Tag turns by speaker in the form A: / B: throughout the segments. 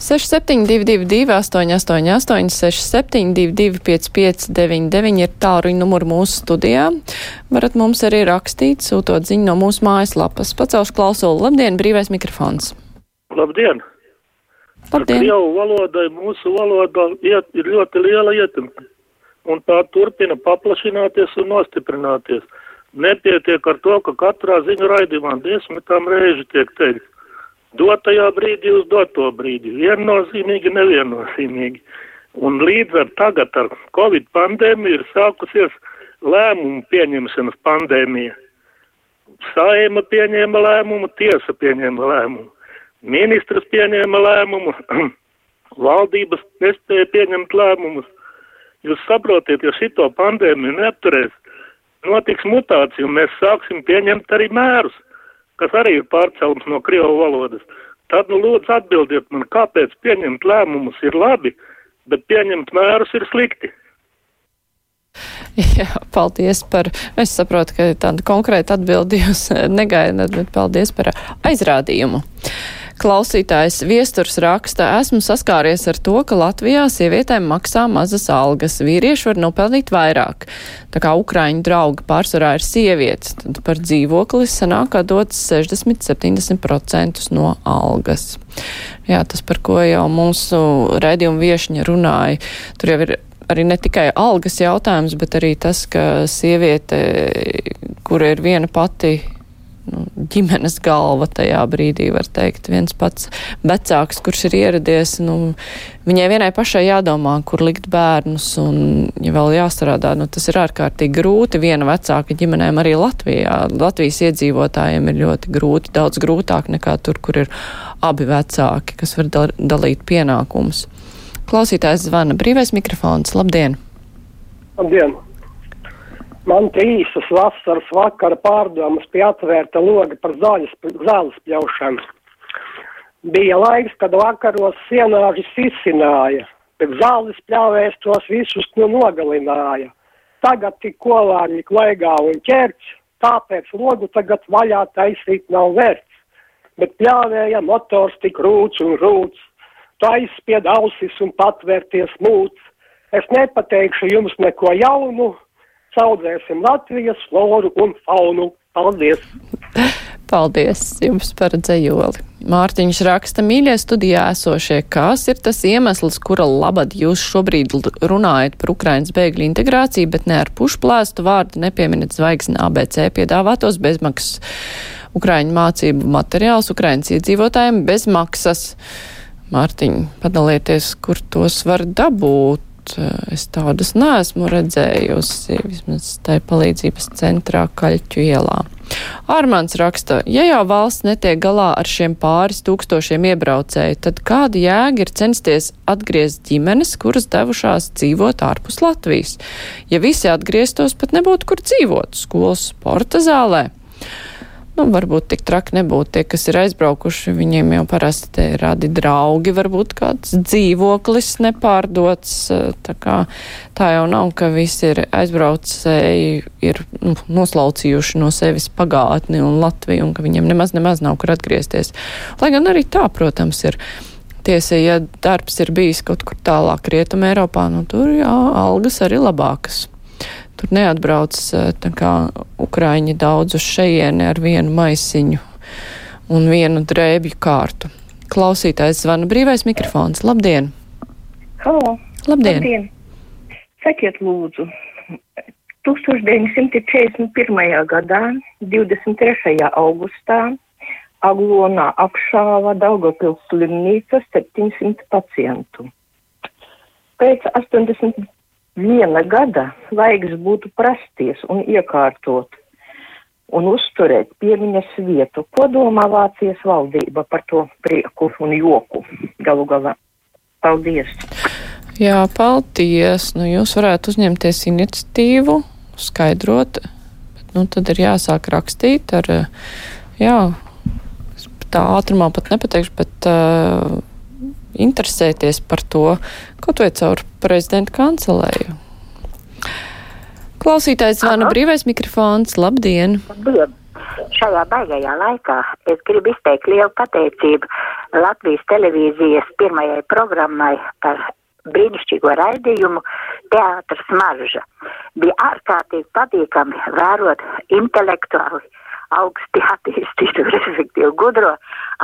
A: 6722, 888, 672, 559, ir tālruņa numuri mūsu studijā. Varat mums arī rakstīt, sūtot ziņu no mūsu mājaslapas. Pacelšu klausulu. Labdien, brīvais mikrofons!
B: Labdien!
A: Labdien!
B: Jau valodai mūsu valodā iet, ir ļoti liela ietekme, un tā turpina paplašināties un nostiprināties. Nepietiek ar to, ka katrā ziņu raidījumā desmitām reizi tiek teikts, dotajā brīdī uz doto brīdi, viennozīmīgi, neviennozīmīgi. Un līdz ar tagad ar Covid pandēmiju ir sākusies lēmumu pieņemšanas pandēmija. Saima pieņēma lēmumu, tiesa pieņēma lēmumu, ministrs pieņēma lēmumu, valdības nespēja pieņemt lēmumus. Jūs saprotiet, ja šito pandēmiju neapturēs, notiks mutācija, un mēs sāksim pieņemt arī mērus, kas arī ir pārcelums no krievu valodas. Tad, nu, lūdzu, atbildiet man, kāpēc pieņemt lēmumus ir labi, bet pieņemt mērus ir slikti.
A: Jā, paldies par, es saprotu, ka tāda konkrēta atbildi jūs negaidat, bet paldies par aizrādījumu. Klausītājs viesturs raksta, esmu saskāries ar to, ka Latvijā sievietēm maksā mazas algas, vīrieši var nopelnīt vairāk. Tā kā Ukraiņu draugi pārsvarā ir sievietes, tad par dzīvokli sanāk, dots 60-70% no algas. Jā, tas, par ko jau mūsu redzījuma viešņa runāja, tur jau ir arī ne tikai algas jautājums, bet arī tas, ka sieviete, kura ir viena pati ģimenes galva tajā brīdī, var teikt. Viens pats vecāks, kurš ir ieradies, nu, viņai vienai pašai jādomā, kur likt bērnus, un, ja vēl jāstrādā, nu, tas ir ārkārtīgi grūti. Viena vecāka ģimenēm arī Latvijā. Latvijas iedzīvotājiem ir ļoti grūti, daudz grūtāk nekā tur, kur ir abi vecāki, kas var dal dalīt pienākumus. Klausītājs zvana brīvais mikrofons. Labdien!
C: Labdien! Man trīsas vasaras vakara pārdomas pie atvērta loga par zāles, zāles pļaušanu. Bija laiks, kad vakaros sienāži sisināja, bet zāles pļāvēs tos visus nu nogalināja. Tagad tik kolāņi klaigā un ķerts, tāpēc logu tagad vaļā taisīt nav vērts. Bet pļāvēja motors tik rūts un rūts, tais pie ausis un patvērties mūts. Es nepateikšu jums neko jaunu, saudzēsim Latvijas floru un faunu. Paldies!
A: Paldies jums par dzējoli. Mārtiņš raksta, mīļie studijā esošie, kas ir tas iemesls, kura labad jūs šobrīd runājat par Ukrainas bēgļu integrāciju, bet ne ar pušplēstu vārdu nepieminat zvaigzni ABC piedāvātos bezmaksas Ukraiņu mācību materiālus Ukrainas iedzīvotājiem bez maksas. Mārtiņ, padalieties, kur tos var dabūt es tādus neesmu redzējusi, vismaz tai palīdzības centrā Kaļķu ielā. Ārmāns raksta, ja jau valsts netiek galā ar šiem pāris tūkstošiem iebraucēju, tad kāda jēga ir censties atgriezt ģimenes, kuras devušās dzīvot ārpus Latvijas? Ja visi atgrieztos, pat nebūtu kur dzīvot - skolas sporta zālē. Nu, varbūt tik traki nebūtu tie, kas ir aizbraukuši. Viņiem jau parasti te radi draugi, varbūt kāds dzīvoklis nepārdots. Tā, kā, tā jau nav, ka visi ir aizbraucēji, ir nu, noslaucījuši no sevis pagātni un Latviju, un ka viņiem nemaz, nemaz nav kur atgriezties. Lai gan arī tā, protams, ir. Tiesa, ja darbs ir bijis kaut kur tālāk rietumē Eiropā, nu tur jā, algas arī labākas. Tur neatbrauc tā kā Ukraiņi daudz uz šejieni ar vienu maisiņu un vienu drēbju kārtu. Klausītājs zvana brīvais mikrofons. Labdien!
D: Halo!
A: Labdien!
D: Labdien. Sakiet lūdzu, 1941. gadā, 23. augustā, Aglonā apšāva Daugavpils slimnīca 700 pacientu. Pēc 80 viena gada laiks būtu prasties un iekārtot un uzturēt piemiņas vietu. Ko domā Vācijas valdība par to prieku un joku galu galā? Paldies!
A: Jā, paldies! Nu, jūs varētu uzņemties iniciatīvu, skaidrot, bet nu, tad ir jāsāk rakstīt ar, jā, tā ātrumā pat nepateikšu, bet uh, interesēties par to, kaut vai caur prezidenta kancelēju. Klausītājs zvana brīvais mikrofons. Labdien!
E: Labdien! šajā baigajā laikā es gribu izteikt lielu pateicību Latvijas televīzijas pirmajai programmai par brīnišķīgo raidījumu Teātras marža. Bija ārkārtīgi patīkami vērot intelektuāli augsti attīstītu, respektīvi gudro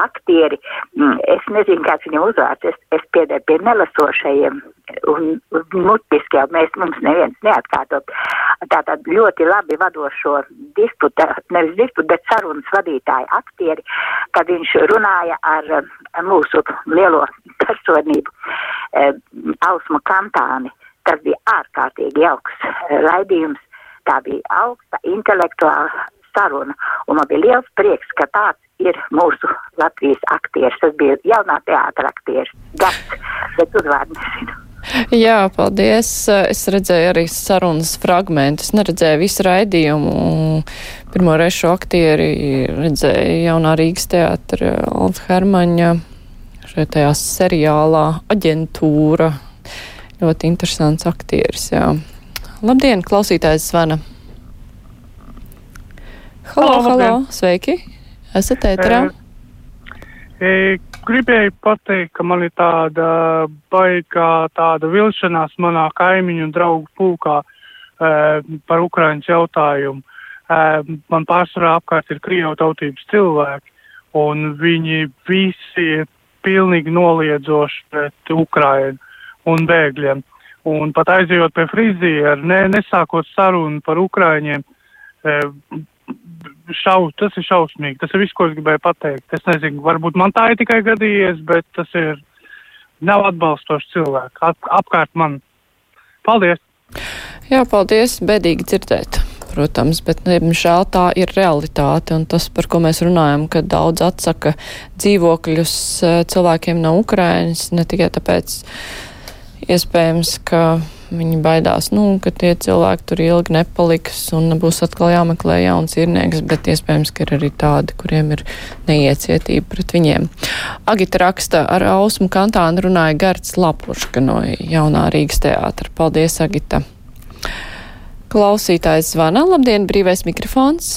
E: aktieri. Mm, es nezinu, kāds viņam uzvārds, es, es piederu pie nelasošajiem un, mutiski jau mēs mums neviens neatkārtot. Tātad ļoti labi vadošo disputa, nevis disputa, bet sarunas vadītāju aktieri, kad viņš runāja ar mūsu lielo personību, e, Ausmu Kantāni. Tas bija ārkārtīgi jauks raidījums. Tā bija augsta intelektuāla saruna. Un man bija liels prieks, ka tāds ir mūsu Latvijas aktieris. Tas bija jaunā teātra aktieris. Gats, bet uzvārdu nezinu.
A: Jā, paldies. Es redzēju arī sarunas fragmentus, neredzēju visu raidījumu. Pirmo reizi šo aktieri redzēju jaunā Rīgas teātra Alfa Hermaņa šajā seriālā aģentūra. Ļoti interesants aktieris, jā. Labdien, klausītājs zvana. Halo, halo, halo. sveiki! Esat ēterā?
F: E, e, gribēju pateikt, ka man ir tāda baigā tāda vilšanās manā kaimiņu un draugu pulkā e, par Ukraiņas jautājumu. E, man pārsvarā apkārt ir Krievu tautības cilvēki, un viņi visi ir pilnīgi noliedzoši pret Ukrainu un bēgļiem. Un pat aizejot pie frizieru, ne, nesākot sarunu par Ukraiņiem, e, šau, tas ir šausmīgi. Tas ir viss, ko es gribēju pateikt. Es nezinu, varbūt man tā ir tikai gadījies, bet tas ir nav atbalstoši cilvēki ap, apkārt man. Paldies!
A: Jā, paldies! Bēdīgi dzirdēt. Protams, bet, diemžēl, tā ir realitāte, un tas, par ko mēs runājam, ka daudz atsaka dzīvokļus eh, cilvēkiem no Ukrainas, ne tikai tāpēc, iespējams, ka Viņi baidās, nu, ka tie cilvēki tur ilgi nepaliks un būs atkal jāmeklē jauns īrnieks, bet iespējams, ka ir arī tādi, kuriem ir neiecietība pret viņiem. Agita raksta ar Ausmu kantānu runāja Gards Lapuška no jaunā Rīgas teātra. Paldies, Agita! Klausītājs zvana. Labdien, brīvais mikrofons!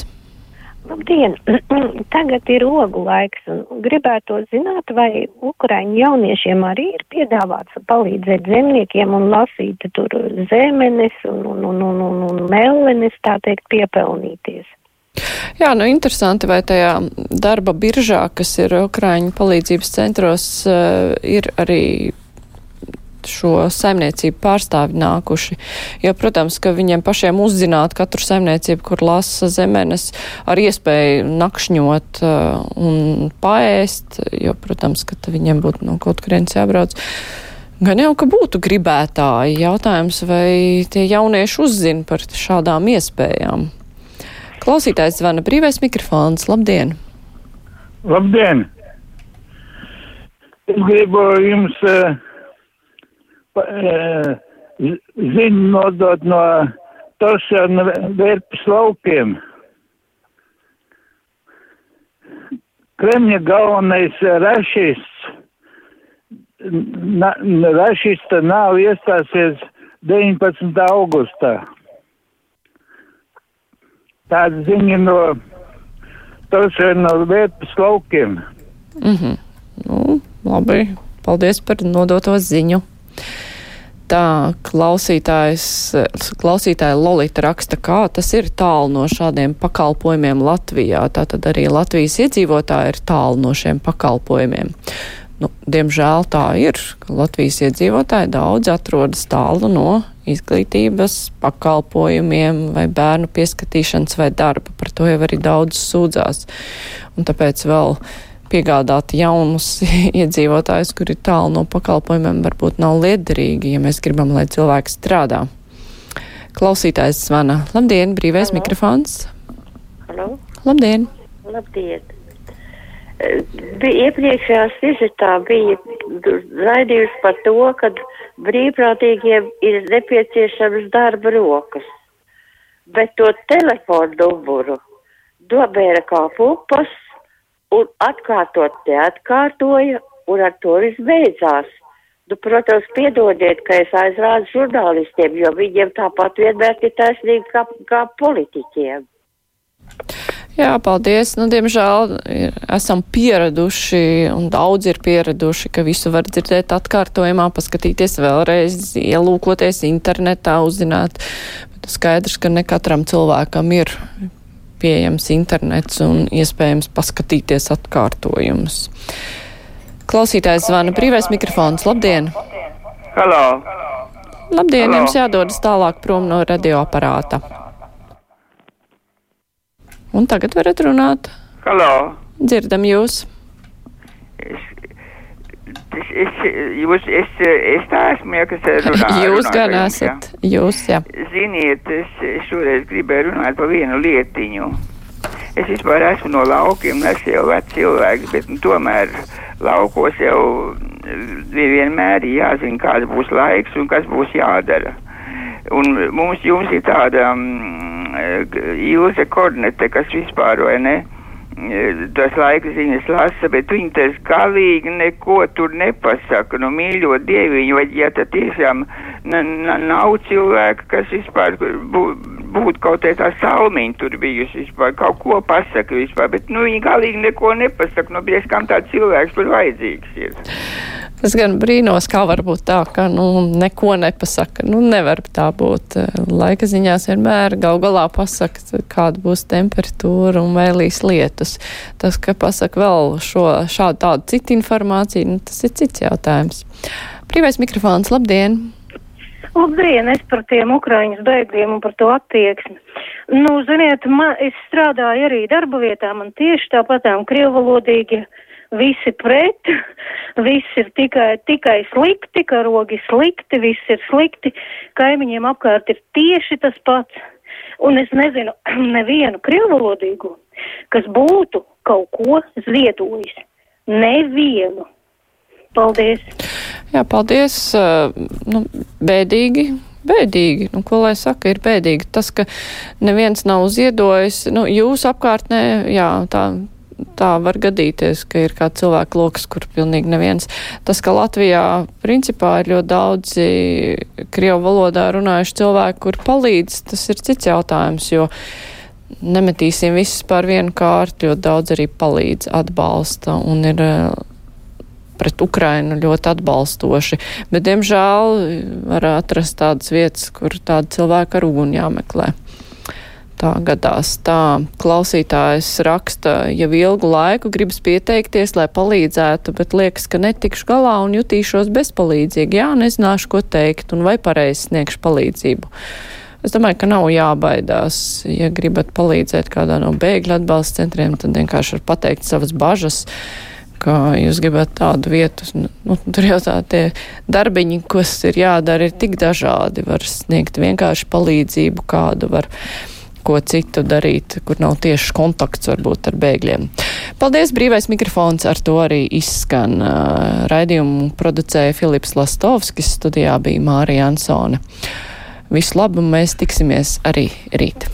G: Labdien! Tagad ir ogu laiks gribētu zināt, vai Ukraiņu jauniešiem arī ir piedāvāts palīdzēt zemniekiem un lasīt tur zemenes un, un, un, un, un, un mellenes, tā teikt, piepelnīties.
A: Jā, nu interesanti, vai tajā darba biržā, kas ir Ukraiņu palīdzības centros, eh, ir arī šo saimniecību pārstāvi nākuši. Jo, protams, ka viņiem pašiem uzzināt katru saimniecību, kur lasa zemenes, ar iespēju nakšņot uh, un paēst, jo, protams, ka viņiem būtu no kaut kurienes jābrauc. Gan jau, ka būtu gribētāji. Jautājums, vai tie jaunieši uzzina par šādām iespējām. Klausītājs zvana brīvais mikrofons. Labdien!
H: Labdien! Es gribu jums uh, ziņu nodot no Tošana vērpas laukiem. Kremļa galvenais rašists, na, rašista nav iestāsies 19. augustā. Tāda ziņa no Tošana vērpas laukiem.
A: Mm -hmm. nu, labi, paldies par nodoto ziņu tā klausītāja Lolita raksta, kā tas ir tālu no šādiem pakalpojumiem Latvijā. Tātad arī Latvijas iedzīvotāji ir tālu no šiem pakalpojumiem. Nu, diemžēl tā ir, ka Latvijas iedzīvotāji daudz atrodas tālu no izglītības pakalpojumiem vai bērnu pieskatīšanas vai darba. Par to jau arī daudz sūdzās. Un tāpēc vēl piegādāt jaunus iedzīvotājus, kuri tālu no pakalpojumiem varbūt nav liederīgi, ja mēs gribam, lai cilvēks strādā. Klausītājs zvana. Labdien, brīvais Halo. mikrofons.
I: Halo.
A: Labdien.
I: Labdien. Bija iepriekšējā vizītā bija raidījums par to, ka brīvprātīgiem ir nepieciešams darba rokas, bet to telefonu numuru dobēra kā pupas un atkārtot te atkārtoja, un ar to viss beidzās. Nu, protams, piedodiet, ka es aizrādu žurnālistiem, jo viņiem tāpat vienmēr ir taisnība kā, kā politiķiem.
A: Jā, paldies. Nu, diemžēl ir, esam pieraduši, un daudz ir pieraduši, ka visu var dzirdēt atkārtojumā, paskatīties vēlreiz, ielūkoties internetā, uzzināt. Bet skaidrs, ka ne katram cilvēkam ir pieejams internets un iespējams paskatīties atkārtojumus. Klausītājs zvana brīvais mikrofons. Labdien!
J: Halo!
A: Labdien,
J: Halo.
A: jums jādodas tālāk prom no radioaparāta. Un tagad varat runāt.
J: Halo!
A: Dzirdam jūs.
J: Es, es, jūs, es, es tā esmu, ja, kas runā.
A: jūs
J: runā
A: gan
J: jums, ja.
A: esat. Jūs, jā.
J: Ziniet, es, es šoreiz gribēju runāt par vienu lietiņu. Es vispār esmu no laukiem, es jau vecs cilvēks, bet nu, tomēr laukos jau vienmēr ir jāzina, kāds būs laiks un kas būs jādara. Un mums jums ir tāda mm, Ilze Kornete, kas vispār, vai ne, tas laika ziņas lasa, bet viņi tas galīgi neko tur nepasaka. Nu, mīļo dieviņu, vai ja tad tiešām nav cilvēka, kas vispār būtu būt kaut kā tā salmiņa tur bijusi vispār, kaut ko pasaka vispār, bet, nu, viņi galīgi neko nepasaka, nu, bies kam tāds cilvēks tur vajadzīgs ir.
A: Es gan brīnos, kā var būt tā, ka, nu, neko nepasaka. Nu, nevar tā būt. Laika ziņās vienmēr gal galā pasaka, kāda būs temperatūra un vēlīs lietus. Tas, ka pasaka vēl šo šādu tādu citu informāciju, nu, tas ir cits jautājums. Brīvais mikrofons, labdien!
K: Labdien, es par tiem Ukraiņas bēgļiem un par to attieksmi. Nu, ziniet, man, es strādāju arī darba vietā, man tieši tāpatām krievvalodīgi visi pret, viss ir tikai, tikai slikti, karogi slikti, viss ir slikti, kaimiņiem apkārt ir tieši tas pats. Un es nezinu nevienu krievvalodīgu, kas būtu kaut ko ziedojis. Nevienu. Paldies!
A: Jā, paldies. Nu, bēdīgi. Bēdīgi, nu, ko lai saka, ir bēdīgi. Tas, ka neviens nav ziedojis, nu, jūsu apkārtnē, jā, tā, tā var gadīties, ka ir kā cilvēku lokus, kur pilnīgi neviens. Tas, ka Latvijā principā ir ļoti daudzi krievu valodā runājuši cilvēki, kur palīdz, tas ir cits jautājums, jo nemetīsim visus pār vienu kārtu, jo daudz arī palīdz, atbalsta un ir pret Ukrainu ļoti atbalstoši, bet, diemžēl, var atrast tādas vietas, kur tādi cilvēki ar uguni jāmeklē. Tā gadās. Tā klausītājs raksta, jau ilgu laiku gribas pieteikties, lai palīdzētu, bet liekas, ka netikšu galā un jutīšos bezpalīdzīgi. Jā, nezināšu, ko teikt un vai pareizi sniegšu palīdzību. Es domāju, ka nav jābaidās. Ja gribat palīdzēt kādā no bēgļu atbalsta centriem, tad vienkārši var pateikt savas bažas ka jūs gribat tādu vietu, nu, tur jau tā tie darbiņi, kas ir jādara, ir tik dažādi. Var sniegt vienkārši palīdzību, kādu var ko citu darīt, kur nav tieši kontakts varbūt ar bēgļiem. Paldies, brīvais mikrofons ar to arī izskan. Raidījumu producēja Filips Lastovskis, studijā bija Mārija Ansone. Visu labu, mēs tiksimies arī rīt.